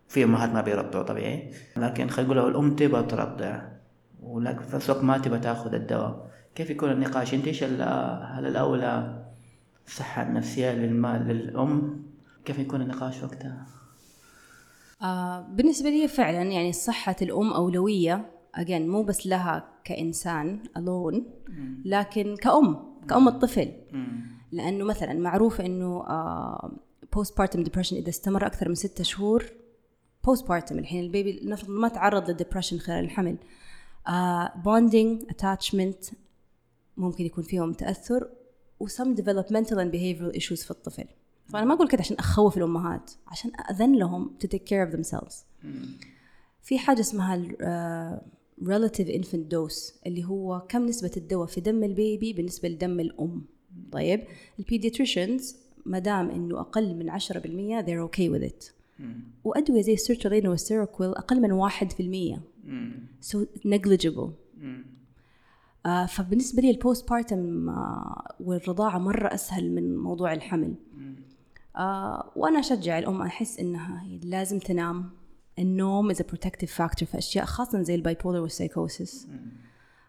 في أمهات ما بيرضعوا طبيعي لكن خلينا نقول لو الأم تبى ترضع ولكن في نفس ما تبى تأخذ الدواء كيف يكون النقاش؟ إنت إيش هل الأولى الصحة النفسية للمال للأم. كيف يكون النقاش وقتها؟ آه بالنسبة لي فعلا يعني صحة الأم أولوية. Again مو بس لها كإنسان alone لكن كأم كأم الطفل. لأنه مثلا معروف إنه آه postpartum depression إذا استمر أكثر من ستة شهور postpartum الحين ال baby نفرض ما تعرض لل depression خلال الحمل. bonding uh, attachment ممكن يكون فيهم تأثر. وسم developmental and behavioral issues في الطفل. فأنا ما أقول كده عشان أخوف الأمهات عشان أذن لهم to take care of themselves. في حاجة اسمها آه، relative infant dose اللي هو كم نسبة الدواء في دم البيبي بالنسبة لدم الأم. طيب؟ ال pediatricians ما دام إنه أقل من 10% they're okay with it. وأدوية زي السيرترين وال Seroquel أقل من 1% so negligible. فبالنسبة لي ال postpartum آه والرضاعة مرة أسهل من موضوع الحمل. آه وأنا أشجع الأم أحس إنها لازم تنام. النوم is a protective factor في أشياء خاصة زي ال bipolar والسايكوسيس.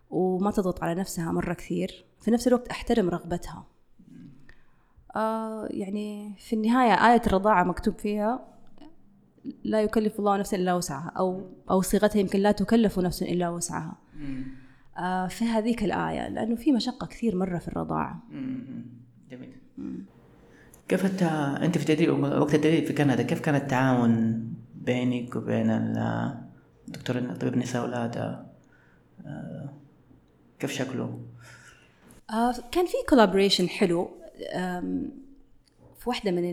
وما تضغط على نفسها مرة كثير. في نفس الوقت أحترم رغبتها. آه يعني في النهاية آية الرضاعة مكتوب فيها لا يكلف الله نفسا إلا وسعها أو أو صيغتها يمكن لا تكلف نفس إلا وسعها. آه في هذيك الآية لأنه في مشقة كثير مرة في الرضاعة. جميل. كيف انت في تدريب وقت التدريب في كندا كيف كان التعاون بينك وبين ال- دكتور طبيب نساء ولاده آه، كيف شكله؟ آه كان في كولابوريشن حلو. في واحدة من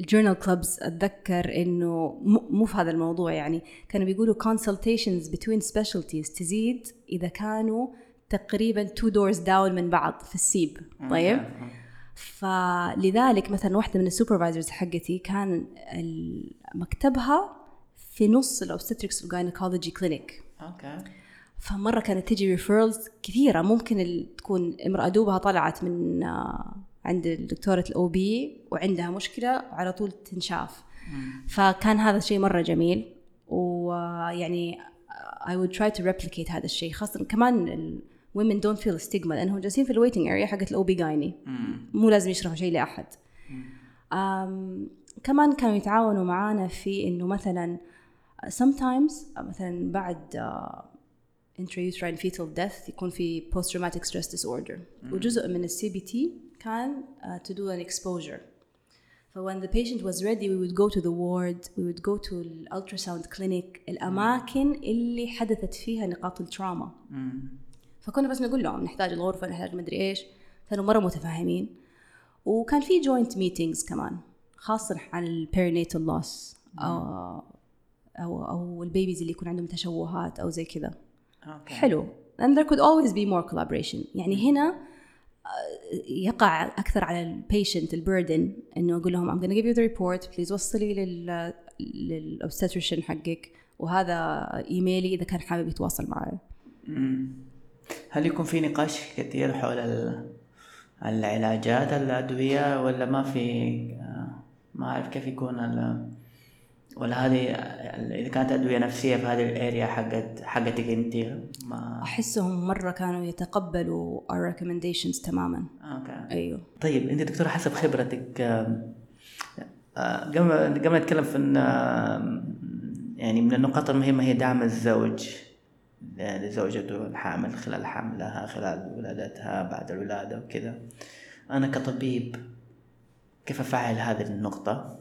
الجورنال كلوبز أتذكر إنه مو في هذا الموضوع يعني. كانوا بيقولوا consultations between specialties تزيد إذا كانوا تقريبا two doors down من بعض في السيب. طيب؟ فلذلك مثلا واحدة من ال supervisors حقتي كان مكتبها في نص ال obstetrics وال gynecology clinic okay. فمرة كانت تجي referrals كثيرة. ممكن تكون امرأة دوبها طلعت من آه، عند دكتوره ال OB وعندها مشكلة وعلى طول تنشاف. فكان هذا الشيء مرة جميل ويعني I would try to replicate هذا الشيء. خاصة كمان ال women don't feel stigma لأنهم جالسين في ال waiting area حقت ال OB جايني مو لازم يشرحوا شيء لأحد. أم كمان كانوا يتعاونوا معانا في إنه مثلا sometimes مثلا بعد intrauterine fetal death يكون في post traumatic stress disorder. وجزء من ال CBT كان uh, to do an exposure. So when the patient was ready we would go to the ward we would go to the ultrasound clinic الأماكن اللي حدثت فيها نقاط ال trauma. فكنا بس نقول لهم نحتاج الغرفة نحتاج مدري إيش. كانوا مرة متفاهمين. وكان في joint meetings كمان خاصة عن ال perinatal loss أو, أو أو ال babies اللي يكون عندهم تشوهات أو زي كذا. okay. حلو. And there could always be more collaboration. يعني هنا آه، يقع أكثر على البيشنت البردن إنه أقول لهم I'm gonna give you the report. Please وصلي لل للobstetrician حقك. وهذا ايميلي إذا كان حابب يتواصل معي. هل يكون في نقاش كثير حول ال- العلاجات الأدوية ولا ما في؟ آه، ما أعرف كيف يكون ولا هذه إذا كانت أدوية نفسية في هذه الأريا حقت حقتك أنت ما أحسهم مرة كانوا يتقبلوا our recommendations تماما. أوكي. أيوه. طيب أنت دكتورة حسب خبرتك آه، قبل قبل نتكلم في آم، يعني من النقاط المهمة هي دعم الزوج لزوجته الحامل خلال حملها خلال ولادتها بعد الولادة وكذا. أنا كطبيب كيف أفعل هذه النقطة؟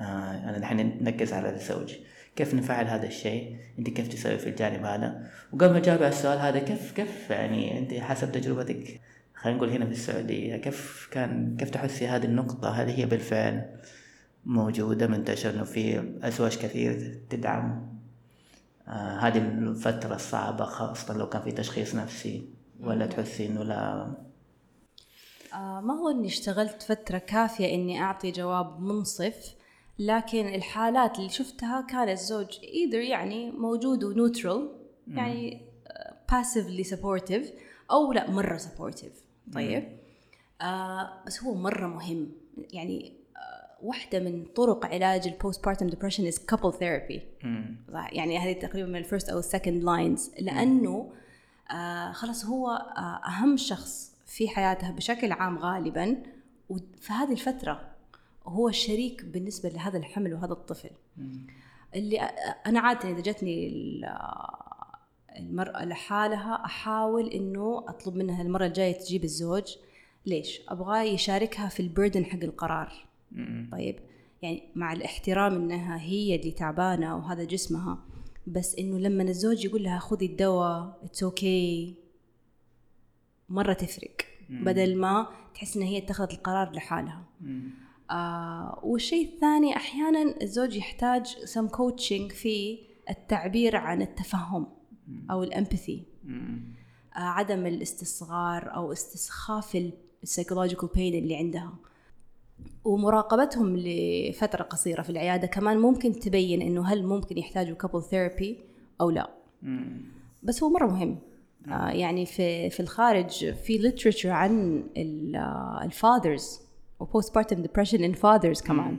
آه أنا الحين نركز على الزوج. كيف نفعل هذا الشيء؟ أنت كيف تسوي في الجانب هذا؟ وقبل ما أجاوب على السؤال هذا كيف كيف يعني أنت حسب تجربتك؟ خلينا نقول هنا في السعودية كيف كان كيف تحسي هذه النقطة؟ هل هي بالفعل موجودة منتشر إنه في أزواج كثير تدعم. آه هذه الفترة الصعبة خاصة لو كان في تشخيص نفسي. ولا تحسي إنه لا؟ آه ما هو إني اشتغلت فترة كافية إني أعطي جواب منصف لكن الحالات اللي شفتها كان الزوج either يعني موجود و neutral يعني آه، passively supportive أو لا مرة supportive. طيب. آه بس هو مرة مهم. يعني آه واحدة من طرق علاج ال postpartum depression is couple therapy يعني هذه تقريبا من ال first أو ال second lines لأنه آه خلاص هو آه أهم شخص في حياتها بشكل عام غالبا. وفي هذه الفترة هو الشريك بالنسبة لهذا الحمل وهذا الطفل. اللي أنا عادة إذا جتني المرأة لحالها أحاول إنه أطلب منها المرة الجاية تجيب الزوج. ليش؟ أبغاه يشاركها في ال burden حق القرار. طيب؟ يعني مع الاحترام إنها هي اللي تعبانة وهذا جسمها. بس إنه لما الزوج يقول لها خذي الدواء it's okay okay. مرة تفرق. بدل ما تحس انها هي اتخذت القرار لحالها. آه والشيء الثاني أحيانا الزوج يحتاج سم كوتشنج في التعبير عن التفهم أو ال empathy. آه عدم الاستصغار أو استسخاف ال psychological pain اللي عندها. ومراقبتهم لفترة قصيرة في العيادة كمان ممكن تبين إنه هل ممكن يحتاجوا couple therapy أو لا. بس هو مرة مهم. آه يعني في في الخارج في literature عن ال fathers و postpartum depression in fathers كمان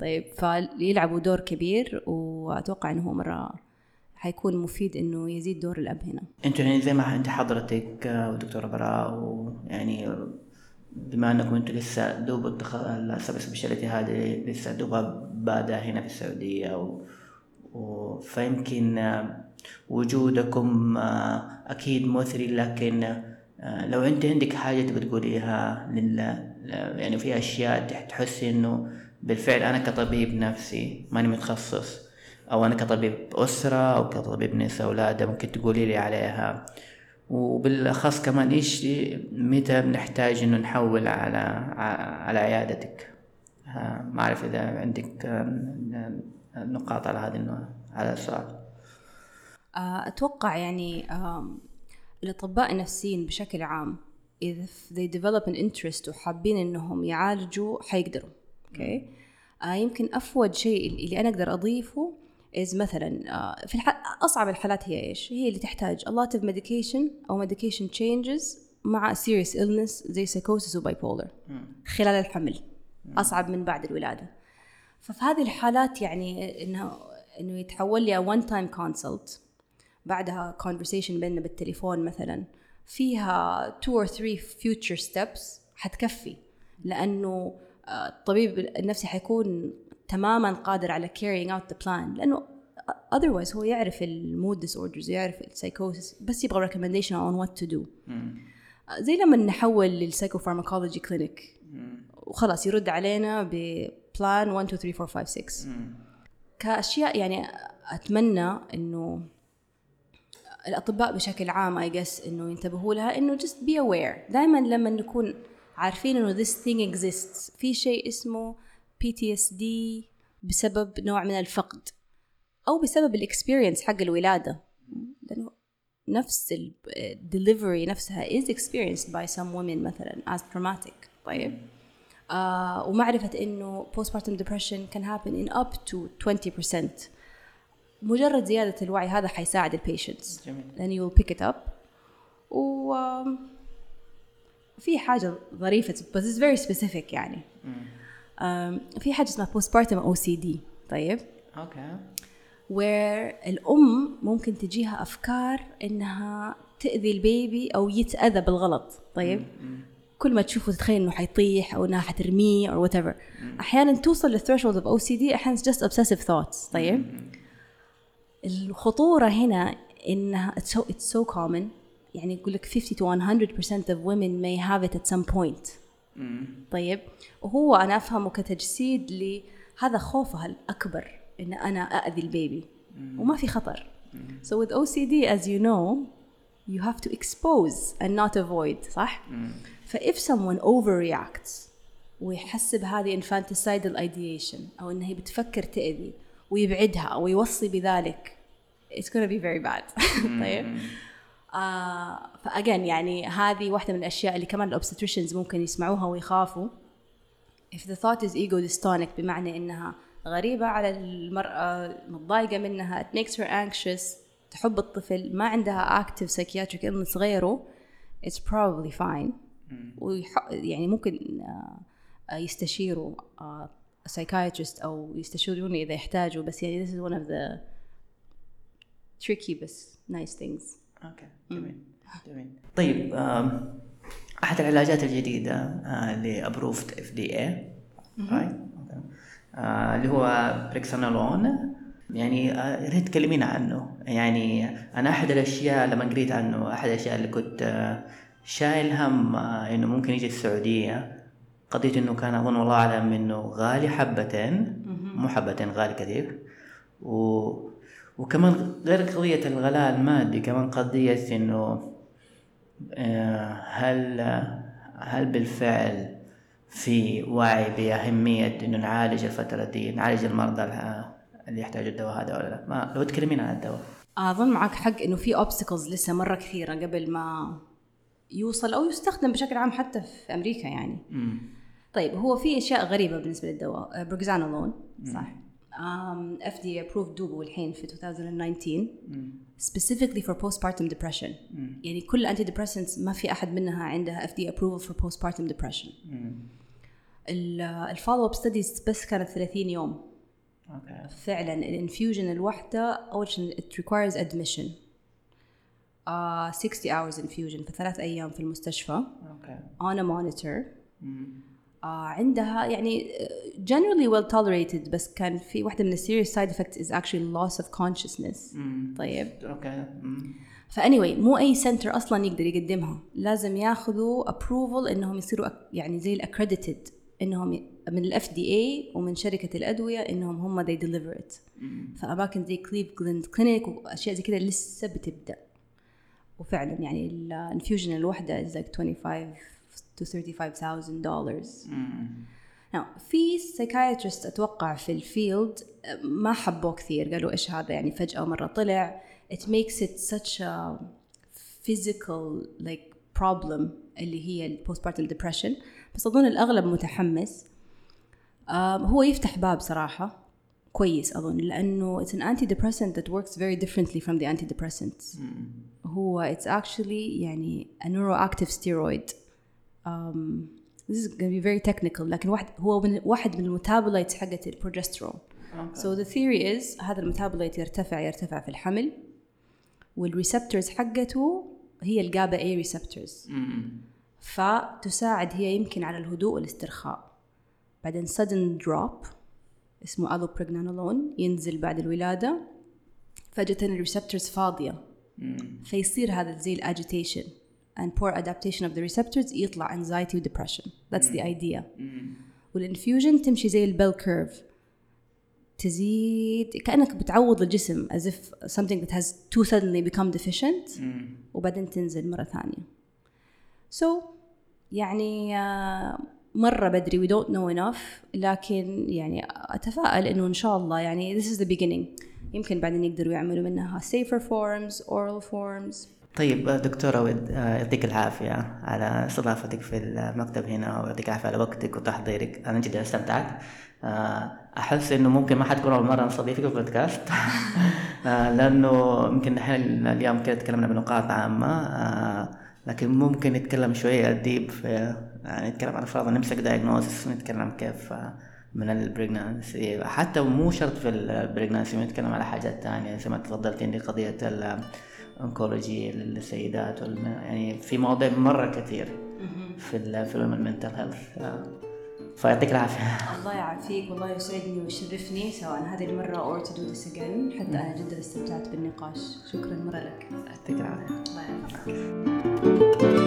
طيب فيلعبوا دور كبير وأتوقع إنه هو مرة حيكون مفيد إنه يزيد دور الأب هنا. أنتوا يعني زي ما أنت حضرتك ودكتوره براء ويعني بما انكم أنتوا لسه دوب ال subspecialty هذه لسه دوبها بادة هنا في السعودية و... و... فيمكن وجودكم أكيد مثري لكن لو أنت عندك حاجة تبغى تقوليها لل يعني في أشياء تحسي إنه بالفعل أنا كطبيب نفسي ماني متخصص أو أنا كطبيب أسرة أو كطبيب نساء اولاده ممكن تقولي لي عليها. وبالأخص كمان إيش متى بنحتاج إنه نحول على على عيادتك؟ ما أعرف إذا عندك نقاط على هذه على السؤال. أتوقع يعني الاطباء النفسيين بشكل عام if they develop an interest وحابين إنهم يعالجوا حيقدروا. okay okay. آه يمكن افود شيء اللي أنا أقدر أضيفه is مثلا آه في الح... أصعب الحالات هي إيش؟ هي اللي تحتاج a lot of medication أو medication changes مع serious illness زي psychosis و bipolar خلال الحمل. أصعب من بعد الولادة. ففي هذه الحالات يعني إنه إنه يتحول لي one time consult. بعدها conversation بيننا بالتليفون مثلا. فيها two or three future steps حتكفي. لأنه الطبيب النفسي حيكون تماما قادر على carrying out the plan. لأنه otherwise هو يعرف ال mood disorders يعرف السايكوسيس بس يبغى recommendation on what to do. زي لما نحول لل psychopharmacology clinic وخلاص يرد علينا ب plan 1 2 3 4 5 6 كأشياء يعني أتمنى إنه الأطباء بشكل عام I guess إنه ينتبهوا لها إنه just be aware. دائما لما نكون عارفين إنه this thing exists في شيء اسمه PTSD بسبب نوع من الفقد أو بسبب ال experience حق الولادة. لأنه نفس الدليفري نفسها is experienced by some women مثلا as traumatic طيب. آه ومعرفة إنه postpartum depression can happen in up to 20% مجرد زيادة الوعي هذا حيساعد ال patients you will pick it up. و في حاجة ظريفة بس it's very specific يعني. في حاجة اسمها postpartum OCD طيب. okay where الأم ممكن تجيها أفكار إنها تأذي ال baby أو يتأذى بالغلط. طيب. كل ما تشوفه تتخيل إنه حيطيح أو إنها حترميه أو whatever. أحيانا توصل لل threshold of OCD أحيانا just obsessive thoughts. طيب. الخطورة هنا إنها it's so, it's so common يعني يقول لك 50 to 100% of women may have it at some point طيب وهو أنا أفهمه كتجسيد لهذا خوفها الأكبر إن أنا أأذي ال baby وما في خطر so with OCD as you know you have to expose and not avoid صح؟ ف if someone overreacts ويحس بهذه infanticidal ideation أو إنها هي بتفكر تأذي ويبعدها أو يوصي بذلك. It's gonna be very bad. طيب. آه ف again يعني هذه واحدة من الأشياء اللي كمان ال obstetricians ممكن يسمعوها ويخافوا. If the thought is ego dystonic بمعنى إنها غريبة على المرأة متضايقة منها it makes her anxious تحب الطفل ما عندها active psychiatric illness غيره it's probably fine. ويح... يعني ممكن آه، يستشيروا psychiatrist أو يستشيروني إذا يحتاجوا بس يعني this is one of the tricky بس nice things. أوكي جميل جميل. طيب أحد العلاجات الجديدة آه، اللي approved FDA اللي هو brexanolone يعني آه، يا ريت تكلمينا عنه. يعني أنا أحد الأشياء لما قريت عنه أحد الأشياء اللي كنت آه، شايل هم إنه ممكن يجي السعودية. قضيه إنه كان أظن والله أعلم إنه غالي حبتين مو حبتين غالي كثير. و وكمان غير قضية الغلاء المادي كمان قضية إنه آه، هل هل بالفعل في وعي بأهمية إنه نعالج الفترة دي نعالج المرضى اللي يحتاجوا الدواء هذا ولا لا؟ ما لو تكلمينا عن الدواء. أظن معك حق إنه في obstacles لسه مرة كثيرة قبل ما يوصل أو يستخدم بشكل عام حتى في أمريكا يعني. طيب هو في أشياء غريبة بالنسبة للدواء بروكزانولون صح. um, FDA approved دوبه الحين في 2019 specifically for postpartum depression. يعني كل anti depressants ما في أحد منها عندها FDA approval for postpartum depression. ال follow up studies بس كانت 30 يوم. okay. فعلا ال infusion الواحدة أول شيء it requires admission. uh, 60 hours infusion في ثلاث أيام في المستشفى. okay. On a monitor. uh, عندها يعني uh, generally well tolerated بس كان في واحدة من ال serious side effects is actually loss of consciousness. طيب. okay. مم. فاني مو أي center أصلا يقدر يقدمها. لازم ياخذوا approval إنهم يصيروا يعني زي ال accredited إنهم من ال FDA ومن شركة الأدوية إنهم هم they deliver it. فاماكن زي كليفلاند كلينيك وأشياء زي كذا لسه بتبدأ. وفعلا يعني ال infusion الواحده is like 25 to 35,000 dollars Now, في سايكايترست اتوقع في الفيلد ما حبوه كثير قالوا ايش هذا يعني فجأة مرة طلع it makes it such a physical like problem اللي هي ال postpartum depression بس اظن الاغلب متحمس آم، هو يفتح باب صراحة كويس اظن لانه it's an antidepressant that works very differently from the antidepressants هو it's actually يعني a neuroactive steroid um, This is going to be very technical لكن واحد هو من واحد من ال metabolites حقت ال progesterone so the theory is هذا ال metabolite يرتفع يرتفع في الحمل وال receptors حقته هي ال GABA A receptors فتساعد هي يمكن على الهدوء والاسترخاء. بعدين sudden drop اسمه allopregnanolone ينزل بعد الولادة. فجأة ال receptors فاضية. فيصير هذا زي ال agitation and poor adaptation of the receptors يطلع anxiety و depression that's the idea والانفيوجن تمشي زي البيل كيرف تزيد كأنك بتعوض الجسم as if something that has too suddenly become deficient وبعدين تنزل مرة ثانية so يعني آه، مرة بدري we don't know enough لكن يعني أتفائل إنه إن شاء الله يعني this is the beginning يمكن بعدين يقدروا يعملوا منها safer forms oral forms طيب دكتورة ود يعطيك العافية على استضافتك في المكتب هنا ويعطيك العافية على وقتك وتحضيرك. أنا جدا استمتعت. أحس إنه ممكن ما حتكون أول مرة نستضيفك في البودكاست. لأنه يمكن نحن اليوم كده تكلمنا بنقاط عامة. لكن ممكن نتكلم شوية deep في يعني نتكلم عن فرضا نمسك diagnosis ونتكلم كيف من ال pregnancy حتى مو شرط في ال pregnancy نتكلم على حاجات تانية. زي ما تفضلت عندي قضية ال oncology للسيدات والم... يعني في مواضيع مرة كثير في في ال mental health فيعطيك العافية. الله يعافيك والله يسعدني ويشرفني. سواء هذه المرة or to do this again. حتى أنا جدا استمتعت بالنقاش. شكرا مرة لك. يعطيك العافية. الله يعافيك.